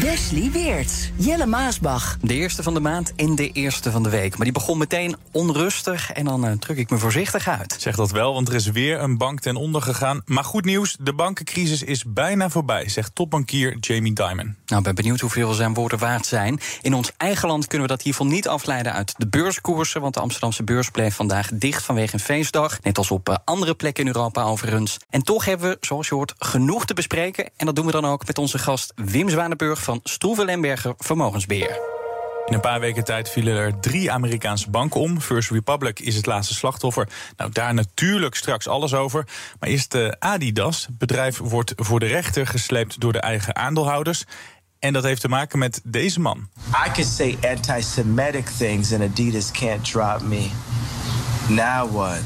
Wesley Weerts, Jelle Maasbach. De eerste van de maand en de eerste van de week. Maar die begon meteen onrustig en dan uh, druk ik me voorzichtig uit. Zeg dat wel, want er is weer een bank ten onder gegaan. Maar goed nieuws, de bankencrisis is bijna voorbij, zegt topbankier Jamie Dimon. Nou, ben benieuwd hoeveel zijn woorden waard zijn. In ons eigen land kunnen we dat hiervan niet afleiden uit de beurskoersen... want de Amsterdamse beurs bleef vandaag dicht vanwege een feestdag. Net als op uh, andere plekken in Europa overigens. En toch hebben we, zoals je hoort, genoeg te bespreken. En dat doen we dan ook met onze gast Wim Zwanenburg van Stroeven Lemberger Vermogensbeheer. In een paar weken tijd vielen er drie Amerikaanse banken om. First Republic is het laatste slachtoffer. Nou, daar natuurlijk straks alles over. Maar eerst uh, Adidas. Het bedrijf wordt voor de rechter gesleept door de eigen aandeelhouders. En dat heeft te maken met deze man. I could say anti-Semitic things and Adidas can't drop me. Now what?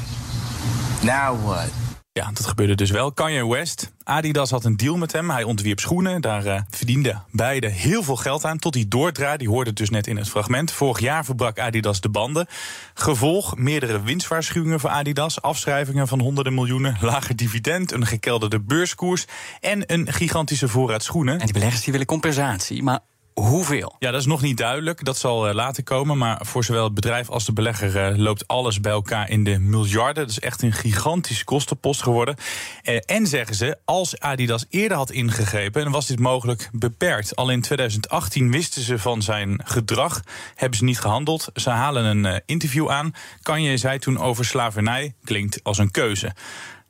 Now what? Ja, dat gebeurde dus wel. Kanye West. Adidas had een deal met hem. Hij ontwierp schoenen. Daar uh, verdienden beide heel veel geld aan. Tot hij doordraaide. Die hoorde het dus net in het fragment. Vorig jaar verbrak Adidas de banden. Gevolg meerdere winstwaarschuwingen voor Adidas. Afschrijvingen van honderden miljoenen. Lager dividend. Een gekelderde beurskoers. En een gigantische voorraad schoenen. En die beleggers die willen compensatie. Maar Hoeveel? Ja, dat is nog niet duidelijk. Dat zal uh, later komen. Maar voor zowel het bedrijf als de belegger uh, loopt alles bij elkaar in de miljarden. Dat is echt een gigantische kostenpost geworden. Uh, en zeggen ze, als Adidas eerder had ingegrepen, dan was dit mogelijk beperkt. Al in 2018 wisten ze van zijn gedrag, hebben ze niet gehandeld. Ze halen een interview aan. Kanye zei toen over slavernij, klinkt als een keuze.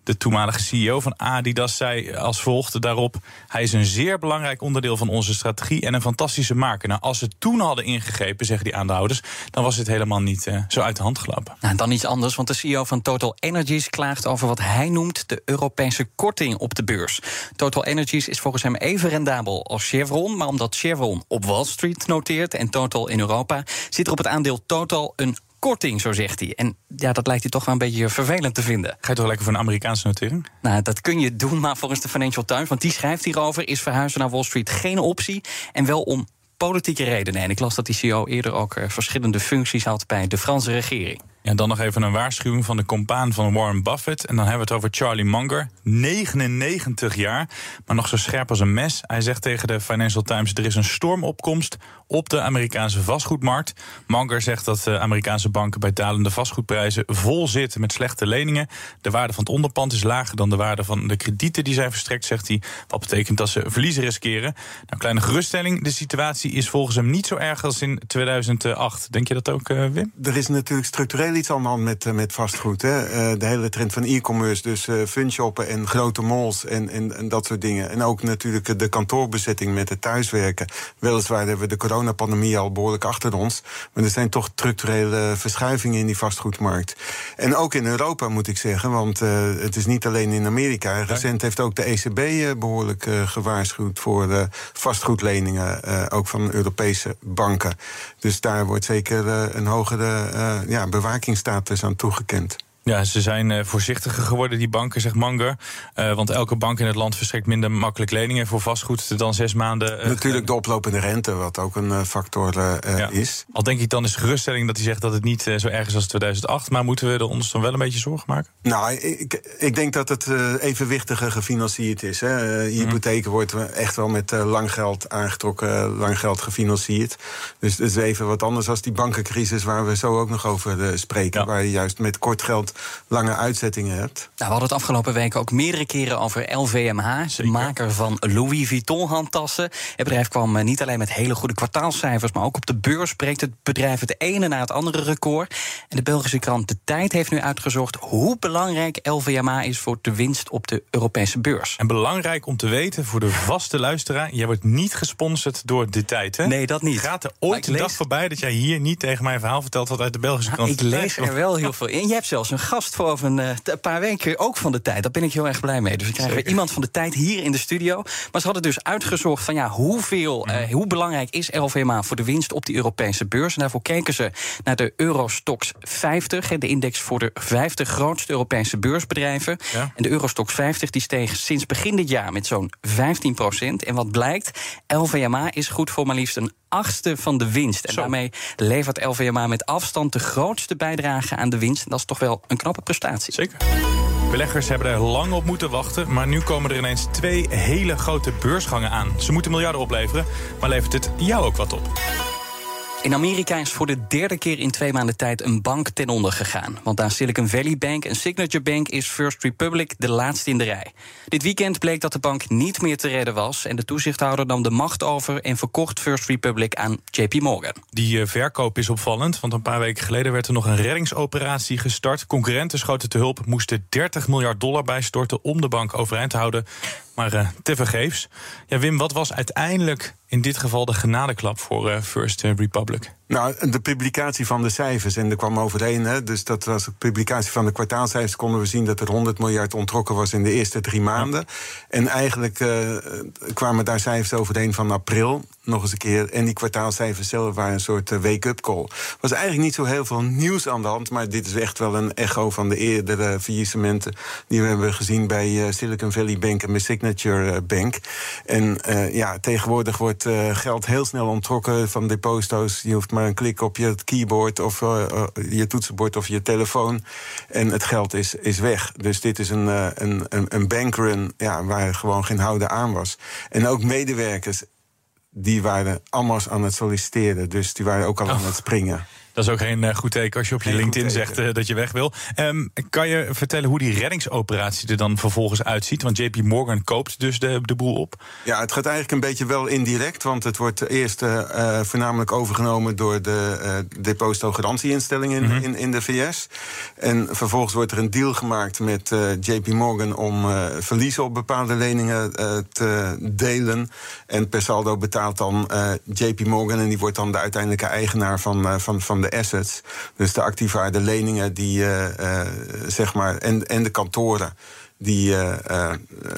De toenmalige CEO van Adidas zei als volgt daarop: Hij is een zeer belangrijk onderdeel van onze strategie en een fantastische maker. Nou, als ze toen hadden ingegrepen, zeggen die aandeelhouders, dan was het helemaal niet uh, zo uit de hand gelopen. Nou, dan iets anders, want de CEO van Total Energies klaagt over wat hij noemt de Europese korting op de beurs. Total Energies is volgens hem even rendabel als Chevron, maar omdat Chevron op Wall Street noteert en Total in Europa, zit er op het aandeel Total een korting, zo zegt hij. En ja, dat lijkt hij toch wel een beetje vervelend te vinden. Ga je toch lekker voor een Amerikaanse notering? Nou, dat kun je doen, maar volgens de Financial Times, want die schrijft hierover, is verhuizen naar Wall Street geen optie. En wel om politieke redenen. En ik las dat die CEO eerder ook uh, verschillende functies had bij de Franse regering. Ja, dan nog even een waarschuwing van de compaan van Warren Buffett. En dan hebben we het over Charlie Munger, 99 jaar, maar nog zo scherp als een mes. Hij zegt tegen de Financial Times: er is een stormopkomst op de Amerikaanse vastgoedmarkt. Munger zegt dat de Amerikaanse banken bij dalende vastgoedprijzen vol zitten met slechte leningen. De waarde van het onderpand is lager dan de waarde van de kredieten die zijn verstrekt, zegt hij. Wat betekent dat ze verliezen riskeren. Nou, kleine geruststelling: de situatie is volgens hem niet zo erg als in 2008. Denk je dat ook, uh, Wim? Er is natuurlijk structureel iets aan de hand met, met vastgoed. Hè? Uh, de hele trend van e-commerce, dus uh, funshoppen en grote malls en, en, en, dat soort dingen. En ook natuurlijk de kantoorbezetting met het thuiswerken. Weliswaar hebben we de coronapandemie al behoorlijk achter ons. Maar er zijn toch structurele verschuivingen in die vastgoedmarkt. En ook in Europa moet ik zeggen, want uh, het is niet alleen in Amerika. Recent heeft ook de ECB behoorlijk gewaarschuwd voor vastgoedleningen, ook van Europese banken. Dus daar wordt zeker een hogere ja, bewakingsstatus aan toegekend. Ja, ze zijn uh, voorzichtiger geworden, die banken, zegt Manger. Uh, want elke bank in het land verstrekt minder makkelijk leningen voor vastgoed dan zes maanden. Uh, Natuurlijk de oplopende rente, wat ook een factor ja. is. Al denk ik dan is geruststelling dat hij zegt dat het niet zo erg is als 2008. Maar moeten we er ons dan wel een beetje zorgen maken? Nou, ik, ik denk dat het evenwichtiger gefinancierd is. Hè. Hypotheken mm. wordt echt wel met lang geld aangetrokken, lang geld gefinancierd. Dus het is even wat anders als die bankencrisis waar we zo ook nog over spreken. Ja. Waar je juist met kort geld lange uitzettingen hebt. Nou, we hadden het afgelopen weken ook meerdere keren over LVMH, de maker van Louis Vuitton handtassen. Het bedrijf kwam niet alleen met hele goede kwartaalcijfers, maar ook op de beurs breekt het bedrijf het ene na het andere record. En de Belgische krant De Tijd heeft nu uitgezocht hoe belangrijk LVMH is voor de winst op de Europese beurs. En belangrijk om te weten voor de vaste luisteraar, jij wordt niet gesponsord door De Tijd, hè? Nee, dat niet. Gaat er ooit een lees... dag voorbij dat jij hier niet tegen mij een verhaal vertelt wat uit de Belgische krant Ik lees er wel heel veel in. Je hebt zelfs een gast voor over een eh, t- paar weken ook van de tijd. Daar ben ik heel erg blij mee. Dus we krijgen weer iemand van de tijd hier in de studio. Maar ze hadden dus uitgezocht van ja, hoeveel, eh, hoe belangrijk is LVMA voor de winst op die Europese beurs. En daarvoor keken ze naar de Eurostox 50, hè, de index voor de 50 grootste Europese beursbedrijven. Ja. En de Eurostox 50 die steeg sinds begin dit jaar met zo'n 15 procent. En wat blijkt, LVMA is goed voor maar liefst een achtste van de winst. En Zo. daarmee levert LVMA met afstand de grootste bijdrage aan de winst. En dat is toch wel een knappe prestatie. Zeker. Beleggers hebben er lang op moeten wachten, maar nu komen er ineens twee hele grote beursgangen aan. Ze moeten miljarden opleveren, maar levert het jou ook wat op? In Amerika is voor de derde keer in twee maanden tijd een bank ten onder gegaan. Want aan Silicon Valley Bank en Signature Bank is First Republic de laatste in de rij. Dit weekend bleek dat de bank niet meer te redden was. En de toezichthouder nam de macht over en verkocht First Republic aan JP Morgan. Die eh, verkoop is opvallend, want een paar weken geleden werd er nog een reddingsoperatie gestart. Concurrenten schoten te hulp, moesten 30 miljard dollar bijstorten om de bank overeind te houden. Maar eh tevergeefs. Ja, Wim, wat was uiteindelijk in dit geval de genadeklap voor eh, First Republic? Nou, de publicatie van de cijfers, en er kwam overeen, hè, dus dat was de publicatie van de kwartaalcijfers, konden we zien dat er 100 miljard ontrokken was in de eerste drie maanden. En eigenlijk eh, kwamen daar cijfers overeen van april, nog eens een keer. En die kwartaalcijfers zelf waren een soort eh, wake-up call. Er was eigenlijk niet zo heel veel nieuws aan de hand, maar dit is echt wel een echo van de eerdere faillissementen die we hebben gezien bij eh, Silicon Valley Bank en bij Signature Bank. En ja, tegenwoordig wordt geld heel snel ontrokken van deposito's. Je hoeft maar een klik op je keyboard of eh, eh, je toetsenbord of je telefoon. En het geld is, is weg. Dus dit is een, eh, een, een, een bankrun ja, waar gewoon geen houden aan was. En ook medewerkers. Die waren allemaal aan het solliciteren. Dus die waren ook al aan het springen. Dat is ook geen eh, goed teken als je op je Geen LinkedIn zegt eh, dat je weg wil. Ehm, kan je vertellen hoe die reddingsoperatie er dan vervolgens uitziet? Want JP Morgan koopt dus de, de boel op. Ja, het gaat eigenlijk een beetje wel indirect. Want het wordt eerst eh, voornamelijk overgenomen door de uh, depositogarantieinstelling in, in, in de VS. En vervolgens wordt er een deal gemaakt met uh, JP Morgan om uh, verliezen op bepaalde leningen te delen. En per saldo betaalt dan JP Morgan en die wordt dan de uiteindelijke eigenaar van, van, van de assets. Dus de activa, de leningen die uh, zeg maar. En, en de kantoren die uh, uh,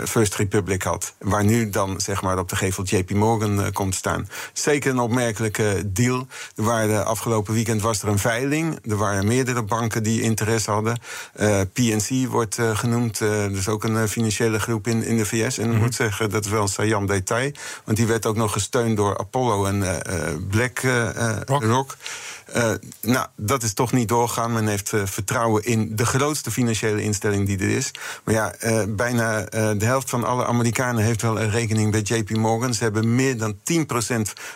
First Republic had. Waar nu dan zeg maar op de gevel JP Morgan uh, komt staan. Zeker een opmerkelijke deal. Er waren, afgelopen weekend was er een veiling. Er waren meerdere banken die interesse hadden. PNC wordt genoemd. dus ook een financiële groep in, in de VS. En ik mm -hmm. moet zeggen, dat is wel een saillant detail. Want die werd ook nog gesteund door Apollo en BlackRock. Rock. Uh, nou, dat is toch niet doorgaan. Men heeft uh, vertrouwen in de grootste financiële instelling die er is. Maar ja, uh, bijna de helft van alle Amerikanen heeft wel een rekening bij JP Morgan. Ze hebben meer dan 10%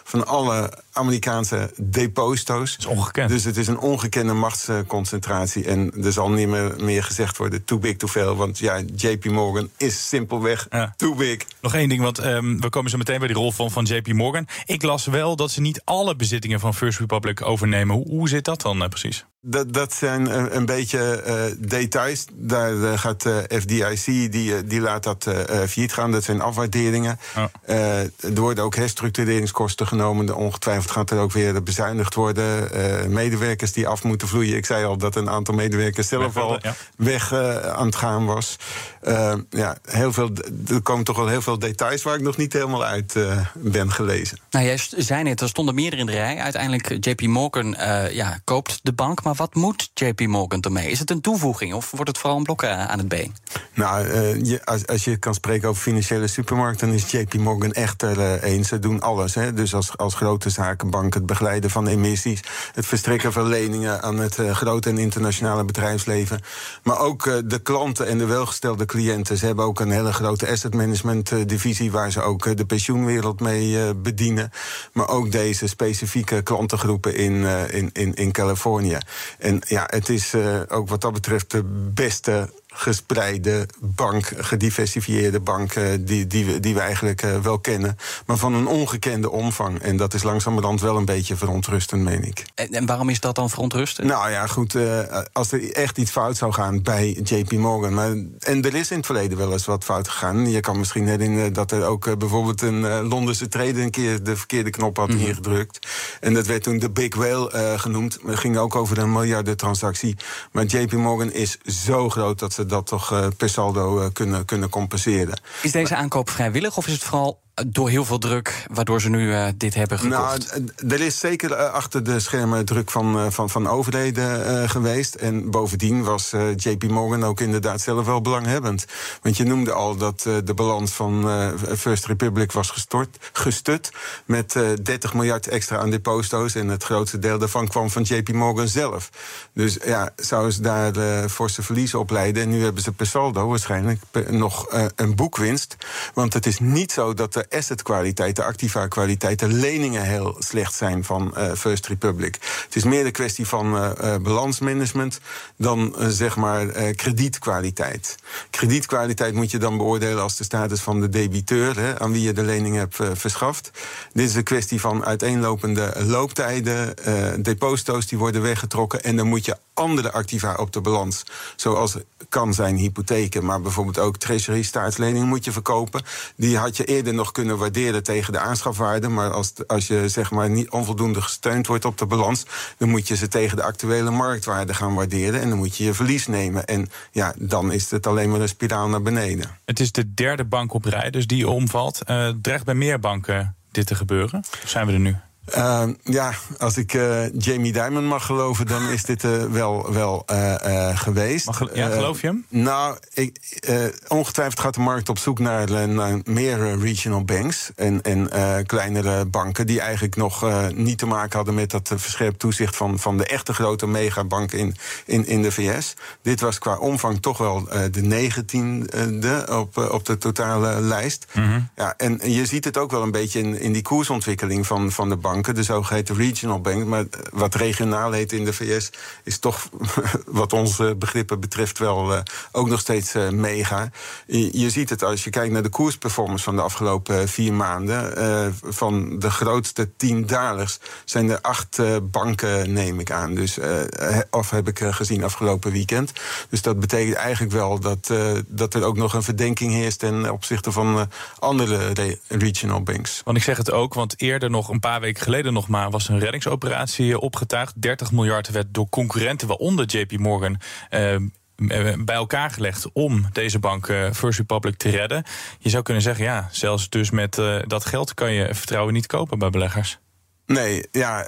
van alle Amerikaanse deposito's. Dat is ongekend. Dus het is een ongekende machtsconcentratie. En er zal niet meer, meer gezegd worden too big to fail. Want ja, JP Morgan is simpelweg ja. too big. Nog één ding, want um, we komen zo meteen bij die rol van, van JP Morgan. Ik las wel dat ze niet alle bezittingen van First Republic overnemen. Hoe, hoe zit dat dan uh, precies? Dat, dat zijn een, een beetje uh, details. Daar uh, gaat uh, FDIC, die, die laat dat failliet gaan. Dat zijn afwaarderingen. Oh. er worden ook herstructureringskosten genomen. Ongetwijfeld gaat er ook weer bezuinigd worden. medewerkers die af moeten vloeien. Ik zei al dat een aantal medewerkers zelf weg, al ja. weg aan het gaan was. ja, heel veel, er komen toch wel heel veel details waar ik nog niet helemaal uit ben gelezen. Nou, jij zei net, er stonden meerdere in de rij. Uiteindelijk JP Morgan ja, koopt de bank. Maar wat moet JP Morgan ermee? Is het een toevoeging of wordt het vooral een blok aan het been? Nou, uh, je, als, je kan spreken over financiële supermarkten, dan is JP Morgan echt er uh, eens. Ze doen alles. Hè? Dus als, als grote zakenbank, het begeleiden van emissies, het verstrekken van leningen aan het grote en internationale bedrijfsleven. Maar ook de klanten en de welgestelde cliënten. Ze hebben ook een hele grote asset management divisie waar ze ook de pensioenwereld mee bedienen. Maar ook deze specifieke klantengroepen in, in, in, in Californië. En ja, het is uh, ook wat dat betreft de beste gespreide bank, gediversifieerde bank, eh, die, die, we, die we eigenlijk eh, wel kennen, maar van een ongekende omvang. En dat is langzamerhand wel een beetje verontrustend, meen ik. En, en waarom is dat dan verontrustend? Nou ja, goed, eh, als er echt iets fout zou gaan bij JP Morgan. Maar, en er is in het verleden wel eens wat fout gegaan. Je kan misschien herinneren dat er ook bijvoorbeeld een Londense trader een keer de verkeerde knop had Mhm. ingedrukt. En dat werd toen de Big Whale genoemd. Het ging ook over een miljardentransactie. Maar JP Morgan is zo groot dat ze dat toch eh, per saldo eh, kunnen, kunnen compenseren. Is deze aankoop vrijwillig of is het vooral door heel veel druk waardoor ze nu eh, dit hebben gekocht? Nou, er is zeker eh, achter de schermen druk van, eh, van, van overheden geweest. En bovendien was JP Morgan ook inderdaad zelf wel belanghebbend. Want je noemde al dat de balans van First Republic was gestort, gestut met eh 30 miljard extra aan deposito's. En het grootste deel daarvan kwam van JP Morgan zelf. Dus ja, zouden ze daar forse verliezen op leiden. En nu hebben ze per saldo waarschijnlijk nog een boekwinst. Want het is niet zo dat de assetkwaliteit, de activa kwaliteit, de leningen heel slecht zijn van eh, First Republic. Het is meer de kwestie van eh, eh, balansmanagement dan zeg maar kredietkwaliteit. Kredietkwaliteit moet je dan beoordelen als de status van de debiteur, hè, aan wie je de lening hebt verschaft. Dit is een kwestie van uiteenlopende looptijden, deposito's die worden weggetrokken en dan moet je andere activa op de balans, zoals kan zijn hypotheken, maar bijvoorbeeld ook treasury staatsleningen moet je verkopen. Die had je eerder nog kunnen waarderen tegen de aanschafwaarde, maar als, als je zeg maar niet onvoldoende gesteund wordt op de balans, dan moet je ze tegen de actuele marktwaarde gaan waarderen en dan moet je je verlies nemen. En ja, dan is het alleen maar een spiraal naar beneden. Het is de derde bank op rij, dus die omvalt. Eh dreigt bij meer banken dit te gebeuren? Zijn we er nu? Uh, ja, als ik uh, Jamie Dimon mag geloven, dan is dit uh, wel, wel uh, geweest. Mag, ja, geloof je hem? nou, ik, ongetwijfeld gaat de markt op zoek naar, naar meer regional banks en, en kleinere banken die eigenlijk nog niet te maken hadden met dat verscherpt toezicht van, van de echte grote megabanken in, in, in de VS. Dit was qua omvang toch wel de negentiende op, op de totale lijst. Mhm. Mm -hmm. ja, en je ziet het ook wel een beetje in, in die koersontwikkeling van, van de bank de zogeheten regional bank. Maar wat regionaal heet in de VS is toch, wat onze begrippen betreft, wel uh, ook nog steeds uh, mega. Je, ziet het als je kijkt naar de koersperformance van de afgelopen vier maanden. Van de grootste tien dalers zijn er acht banken, neem ik aan. Dus, of heb ik gezien afgelopen weekend. Dus dat betekent eigenlijk wel dat, dat er ook nog een verdenking heerst ten opzichte van andere regional banks. Want ik zeg het ook, want eerder nog een paar weken geleden nog maar was een reddingsoperatie opgetuigd. 30 miljard werd door concurrenten, waaronder JP Morgan. Uh, bij elkaar gelegd om deze bank First Republic te redden. Je zou kunnen zeggen, ja, zelfs dus met dat geld kan je vertrouwen niet kopen bij beleggers. Nee, ja,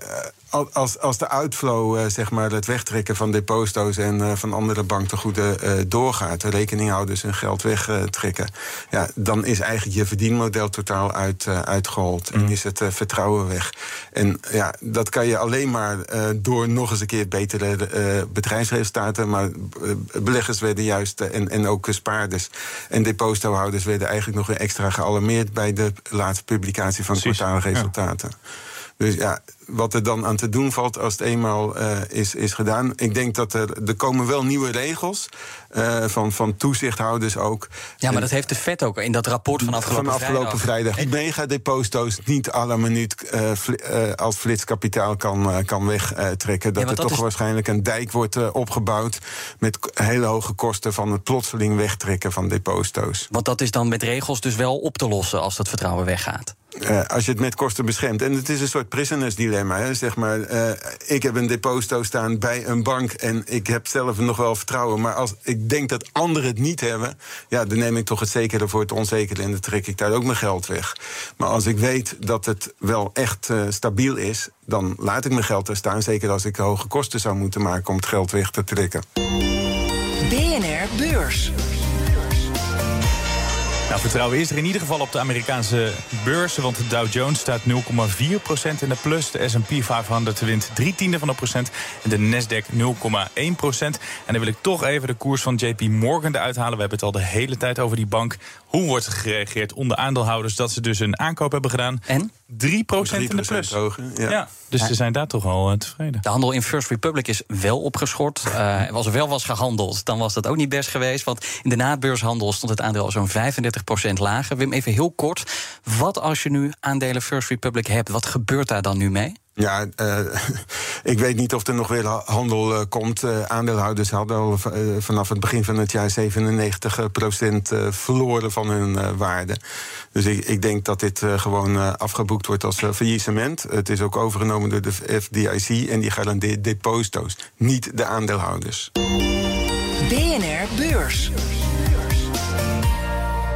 als, als de outflow, uh, zeg maar, het wegtrekken van deposito's en uh, van andere banktegoeden doorgaat, de rekeninghouders hun geld wegtrekken, ja, dan is eigenlijk je verdienmodel totaal uit, uitgehold mm. en is het vertrouwen weg. En ja, dat kan je alleen maar door nog eens een keer betere bedrijfsresultaten, maar beleggers werden juist, en, en ook spaarders en depositohouders werden eigenlijk nog extra gealarmeerd bij de laatste publicatie van kwartaalresultaten. Ja. Dus ja, wat er dan aan te doen valt als het eenmaal uh, is, is gedaan. Ik denk dat er, er komen wel nieuwe regels uh, van, van toezichthouders ook. Ja, maar dat heeft de FED ook in dat rapport van afgelopen, van afgelopen vrijdag. vrijdag. Megadeposito's niet la minuut uh, als flitskapitaal kan, kan wegtrekken. Dat ja, er toch is... waarschijnlijk een dijk wordt opgebouwd... met hele hoge kosten van het plotseling wegtrekken van deposito's. Want dat is dan met regels dus wel op te lossen als dat vertrouwen weggaat? Uh, als je het met kosten beschermt. En het is een soort prisoners dilemma. Hè? Zeg maar, uh, ik heb een deposito staan bij een bank en ik heb zelf nog wel vertrouwen. Maar als ik denk dat anderen het niet hebben, ja, dan neem ik toch het zekere voor het onzekere en dan trek ik daar ook mijn geld weg. Maar als ik weet dat het wel echt uh, stabiel is, dan laat ik mijn geld er staan. Zeker als ik hoge kosten zou moeten maken om het geld weg te trekken. BNR Beurs. Nou, vertrouwen is er in ieder geval op de Amerikaanse beurzen. Want de Dow Jones staat 0,4% in de plus. De S&P 500 wint 3 tiende van een procent. En de Nasdaq 0,1%. En dan wil ik toch even de koers van JP Morgan eruit halen. We hebben het al de hele tijd over die bank. Hoe wordt er gereageerd onder aandeelhouders dat ze dus een aankoop hebben gedaan? En? 3% in de plus. Hoger, ja. Ja, dus ze zijn daar toch al tevreden. De handel in First Republic is wel opgeschort. Uh, als er wel was gehandeld, dan was dat ook niet best geweest. Want in de naadbeurshandel stond het aandeel zo'n 35% lager. Wim, even heel kort. Wat als je nu aandelen First Republic hebt, wat gebeurt daar dan nu mee? Ja, uh, ik weet niet of er nog weer handel uh, komt. Uh, aandeelhouders hadden al vanaf het begin van het jaar 97% verloren van hun waarde. Dus ik, ik, denk dat dit gewoon afgeboekt wordt als faillissement. Het is ook overgenomen door de FDIC en die garandeert deposito's, niet de aandeelhouders. BNR Beurs.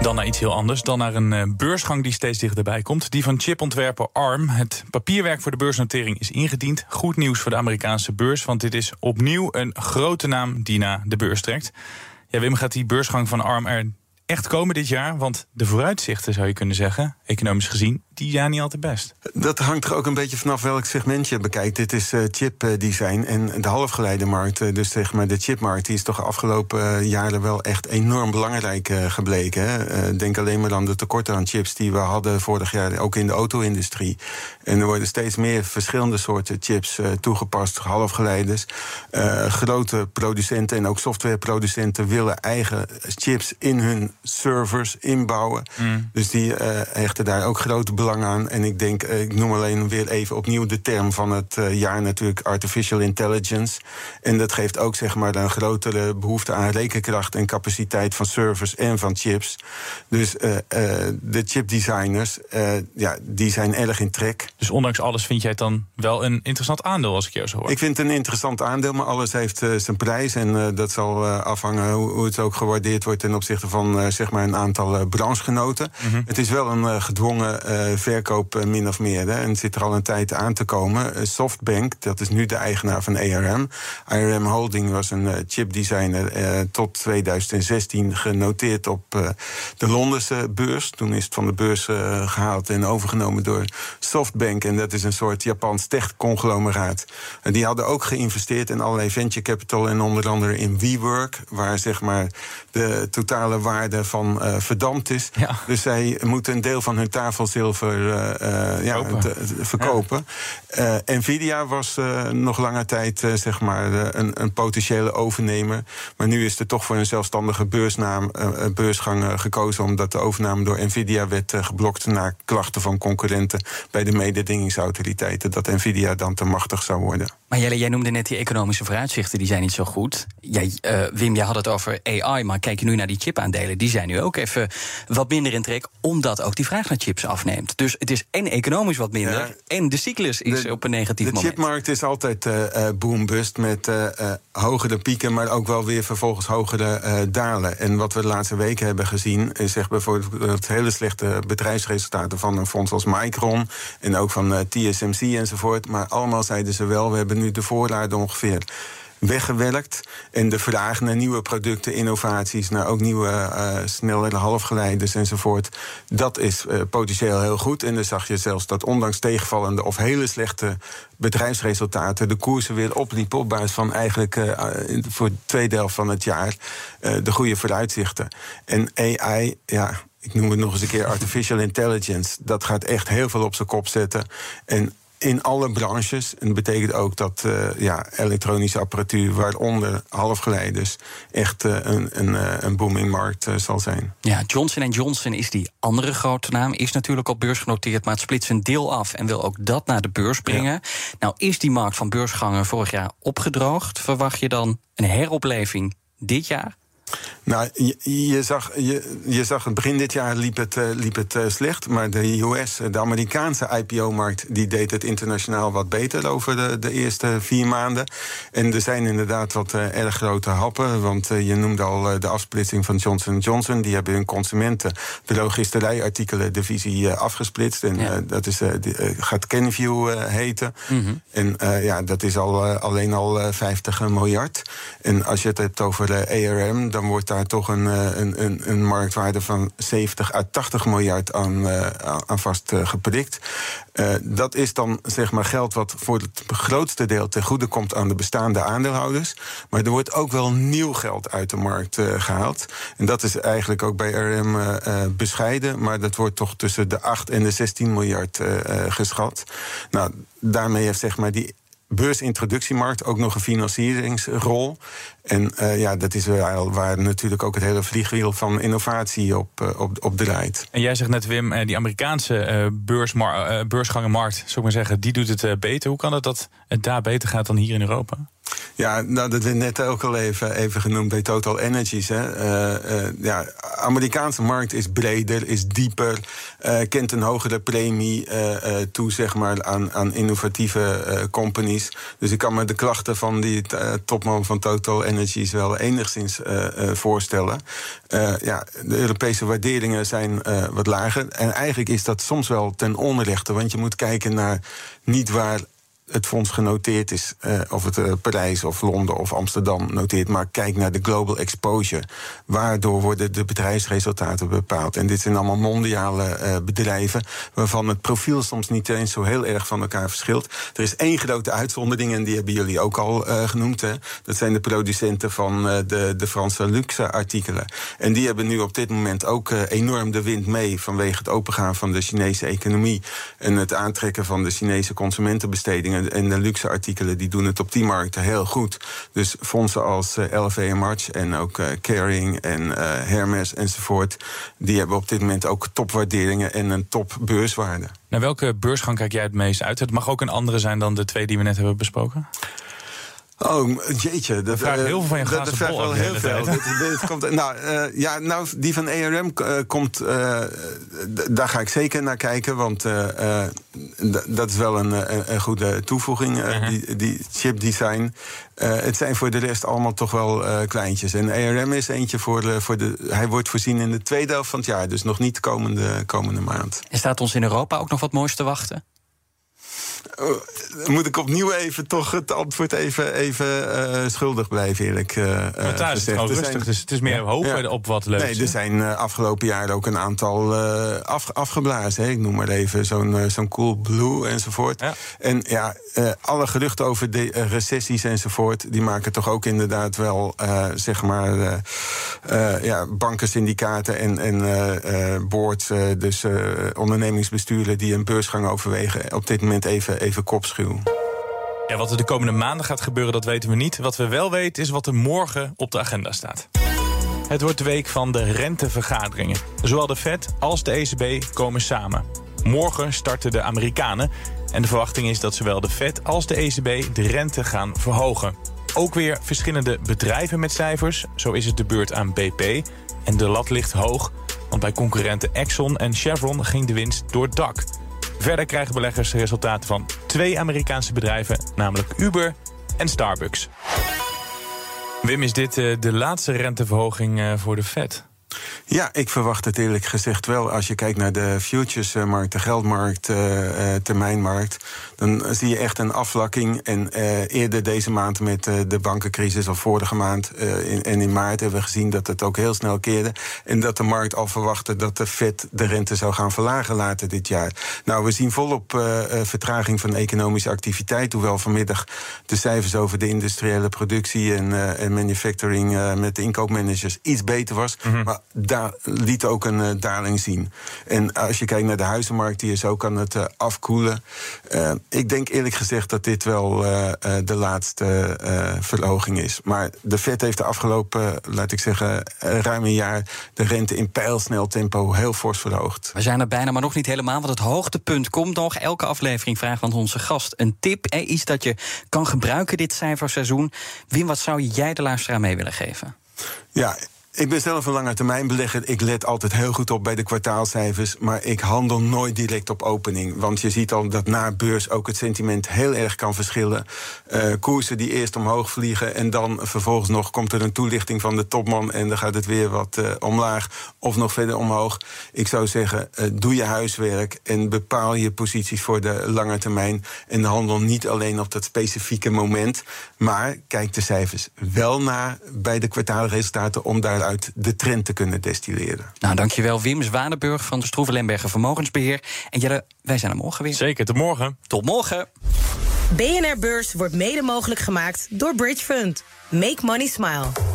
Dan naar iets heel anders. Dan naar een uh, beursgang die steeds dichterbij komt. Die van chipontwerper ARM. Het papierwerk voor de beursnotering is ingediend. Goed nieuws voor de Amerikaanse beurs. Want dit is opnieuw een grote naam die naar de beurs trekt. Ja, Wim, gaat die beursgang van ARM er echt komen dit jaar? Want de vooruitzichten, zou je kunnen zeggen, economisch gezien, die zijn niet altijd best. Dat hangt er ook een beetje vanaf welk segment je bekijkt. Dit is uh, chipdesign en de halfgeleidermarkt, uh, dus zeg maar de chipmarkt, die is toch afgelopen jaren wel echt enorm belangrijk gebleken. Hè? denk alleen maar aan de tekorten aan chips die we hadden vorig jaar, ook in de auto-industrie. En er worden steeds meer verschillende soorten chips toegepast, halfgeleiders. grote producenten en ook softwareproducenten willen eigen chips in hun servers inbouwen. Mm. Dus die hechten daar ook grote belang aan. En ik denk, ik noem alleen weer even opnieuw de term van het jaar natuurlijk artificial intelligence. En dat geeft ook zeg maar een grotere behoefte aan rekenkracht en capaciteit van servers en van chips. Dus de chipdesigners, uh, ja, die zijn erg in trek. Dus ondanks alles vind jij het dan wel een interessant aandeel als ik jou zo hoor? Ik vind het een interessant aandeel, maar alles heeft zijn prijs. En dat zal afhangen hoe, hoe, het ook gewaardeerd wordt ten opzichte van zeg maar een aantal branchegenoten. Mm -hmm. Het is wel een gedwongen verkoop min of meer. Hè, en het zit er al een tijd aan te komen. Softbank, dat is nu de eigenaar van ARM. ARM Holding was een chipdesigner tot 2016 genoteerd op de Londense beurs. Toen is het van de beurs gehaald en overgenomen door Softbank. En dat is een soort Japans tech-conglomeraat. die hadden ook geïnvesteerd in allerlei venture capital en onder andere in WeWork, waar zeg maar de totale waarde van uh, verdampt is. Ja. Dus zij moeten een deel van hun tafelzilver uh, ja, te, verkopen. Ja. Nvidia was nog lange tijd zeg maar een, een, potentiële overnemer. Maar nu is er toch voor een zelfstandige beursnaam, beursgang gekozen, omdat de overname door Nvidia werd geblokt na klachten van concurrenten bij de mededingingsautoriteiten. Dat Nvidia dan te machtig zou worden. Maar Jelle, jij noemde net die economische vooruitzichten, die zijn niet zo goed. Jij, Wim, jij had het over AI, maar kijk je nu naar die chipaandelen, die zijn nu ook even wat minder in trek, omdat ook die vraag naar chips afneemt. Dus het is en economisch wat minder, ja, en de cyclus is de, op een negatief de moment. De chipmarkt is altijd uh, boombust met uh, hogere pieken, maar ook wel weer vervolgens hogere dalen. En wat we de laatste weken hebben gezien, is zeg bijvoorbeeld het hele slechte bedrijfsresultaten van een fonds als Micron en ook van TSMC enzovoort. Maar allemaal zeiden ze wel, we hebben nu de voorraden ongeveer weggewerkt. En de vraag naar nieuwe producten, innovaties, naar ook nieuwe uh, snellere halfgeleiders enzovoort. Dat is uh, potentieel heel goed. En dan zag je zelfs dat ondanks tegenvallende of hele slechte bedrijfsresultaten de koersen weer opliepen op basis van eigenlijk uh, voor de tweede helft van het jaar de goede vooruitzichten. En AI, ja ik noem het nog eens een keer artificial intelligence. Dat gaat echt heel veel op zijn kop zetten. En in alle branches. En dat betekent ook dat uh, ja, elektronische apparatuur, waaronder halfgeleiders, echt uh, een, een, uh, een boomingmarkt zal zijn. Ja, Johnson Johnson is die andere grote naam, is natuurlijk op beurs genoteerd, maar het splitst een deel af en wil ook dat naar de beurs brengen. Ja. Nou, is die markt van beursgangen vorig jaar opgedroogd? Verwacht je dan een heropleving dit jaar? Nou, je, je, zag, je, je zag het begin dit jaar liep het, uh, liep het uh, slecht. Maar de US, de Amerikaanse IPO-markt, die deed het internationaal wat beter over de, de eerste vier maanden. En er zijn inderdaad wat uh, erg grote happen. Want je noemde al de afsplitsing van Johnson Johnson. Die hebben hun consumenten de logisterijartikelen divisie afgesplitst. En ja. dat is, die, gaat Kenview heten. Mm -hmm. En ja, dat is al, alleen al 50 miljard. En als je het hebt over ARM dan wordt daar toch een, een, een, een marktwaarde van 70 à 80 miljard aan, aan vast geprikt. dat is dan zeg maar geld wat voor het grootste deel ten goede komt aan de bestaande aandeelhouders. Maar er wordt ook wel nieuw geld uit de markt gehaald. En dat is eigenlijk ook bij RM bescheiden. Maar dat wordt toch tussen de 8 en de 16 miljard geschat. Nou, daarmee heeft zeg maar die beursintroductiemarkt ook nog een financieringsrol. En uh, ja, dat is waar, waar natuurlijk ook het hele vliegwiel van innovatie op, uh, op, op draait. En jij zegt net, Wim, uh, die Amerikaanse beursgangenmarkt, zou ik maar zeggen, die doet het beter. Hoe kan het dat het daar beter gaat dan hier in Europa? Ja, nou, dat werd net ook al even, even genoemd bij Total Energies. Hè. Uh, uh, ja, Amerikaanse markt is breder, is dieper, uh, kent een hogere premie toe zeg maar, aan, aan innovatieve companies. Dus ik kan me de klachten van die topman van Total Energies wel enigszins voorstellen. ja, de Europese waarderingen zijn wat lager. En eigenlijk is dat soms wel ten onrechte, want je moet kijken naar niet waar het fonds genoteerd is, uh, of het uh, Parijs of Londen of Amsterdam noteert, maar kijk naar de global exposure. Waardoor worden de bedrijfsresultaten bepaald. En dit zijn allemaal mondiale uh, bedrijven, waarvan het profiel soms niet eens zo heel erg van elkaar verschilt. Er is één grote uitzondering, en die hebben jullie ook al genoemd. Hè. Dat zijn de producenten van de, de Franse luxe artikelen. En die hebben nu op dit moment ook enorm de wind mee vanwege het opengaan van de Chinese economie en het aantrekken van de Chinese en de luxe artikelen die doen het op die markten heel goed. Dus fondsen als eh, LV en March en ook uh, Kering en uh, Hermes enzovoort... die hebben op dit moment ook topwaarderingen en een topbeurswaarde. Naar welke beursgang kijk jij het meest uit? Het mag ook een andere zijn dan de twee die we net hebben besproken. Oh, jeetje. Dat vraagt heel veel van je Dat vraagt wel heel veel. dit, komt, nou, uh, ja, nou, die van ERM uh, komt... Uh, daar ga ik zeker naar kijken, want dat is wel een, een goede toevoeging, -huh. die, die chipdesign. het zijn voor de rest allemaal toch wel kleintjes. En ERM is eentje voor de, voor de... Hij wordt voorzien in de tweede helft van het jaar, dus nog niet de komende, komende maand. En staat ons in Europa ook nog wat moois te wachten? Uh, moet ik opnieuw even toch het antwoord even, even uh, schuldig blijven, eerlijk uh, Maar daar is het gewoon rustig, zijn, dus het is meer hopen ja. op wat leuk. Nee, er zijn afgelopen jaren ook een aantal af, afgeblazen. Hè. Ik noem maar even zo'n zo'n Cool Blue enzovoort. Ja. En ja, alle geruchten over de recessies enzovoort... die maken toch ook inderdaad wel, zeg maar... ja, bankensyndicaten en, en boards, dus ondernemingsbesturen... die een beursgang overwegen, op dit moment even even kopschuw. Wat er de komende maanden gaat gebeuren, dat weten we niet. Wat we wel weten is wat er morgen op de agenda staat. Het wordt de week van de rentevergaderingen. Zowel de Fed als de ECB komen samen. Morgen starten de Amerikanen. En de verwachting is dat zowel de Fed als de ECB de rente gaan verhogen. Ook weer verschillende bedrijven met cijfers. Zo is het de beurt aan BP. En de lat ligt hoog, want bij concurrenten Exxon en Chevron ging de winst door dak. Verder krijgen beleggers resultaten van twee Amerikaanse bedrijven, namelijk Uber en Starbucks. Wim, is dit uh, de laatste renteverhoging uh, voor de Fed? Ja, ik verwacht het eerlijk gezegd wel. Als je kijkt naar de futuresmarkt, de geldmarkt, uh, termijnmarkt, dan zie je echt een afvlakking. En uh, eerder deze maand met de bankencrisis, of vorige maand in, en in maart, hebben we gezien dat het ook heel snel keerde. En dat de markt al verwachtte dat de Fed de rente zou gaan verlagen later dit jaar. Nou, we zien volop vertraging van economische activiteit. Hoewel vanmiddag de cijfers over de industriële productie en, en manufacturing met de inkoopmanagers iets beter was. Mm -hmm. Maar liet ook een uh, daling zien. En als je kijkt naar de huizenmarkt, die is ook aan het uh, afkoelen. Uh, ik denk eerlijk gezegd dat dit wel de laatste verhoging is. Maar de Fed heeft de afgelopen, laat ik zeggen, ruim een jaar de rente in pijlsnel tempo heel fors verhoogd. We zijn er bijna, maar nog niet helemaal, want het hoogtepunt komt nog. Elke aflevering vraagt van onze gast een tip, eh, iets dat je kan gebruiken dit cijferseizoen. Wim, wat zou jij de luisteraar mee willen geven? Ja, Ik ben zelf een lange termijn belegger. Ik let altijd heel goed op bij de kwartaalcijfers. Maar ik handel nooit direct op opening. Want je ziet al dat na beurs ook het sentiment heel erg kan verschillen. Uh, koersen die eerst omhoog vliegen. En dan vervolgens nog komt er een toelichting van de topman. En dan gaat het weer wat uh, omlaag of nog verder omhoog. Ik zou zeggen, uh, doe je huiswerk. En bepaal je posities voor de lange termijn. En handel niet alleen op dat specifieke moment. Maar kijk de cijfers wel na bij de kwartaalresultaten. Om daar uit de trend te kunnen destilleren. Nou, dankjewel Wim Zwanenburg van de Stroeven Lemberger Vermogensbeheer. En Jelle, wij zijn er morgen weer. Zeker, tot morgen. Tot morgen. BNR Beurs wordt mede mogelijk gemaakt door Bridge Fund. Make money smile.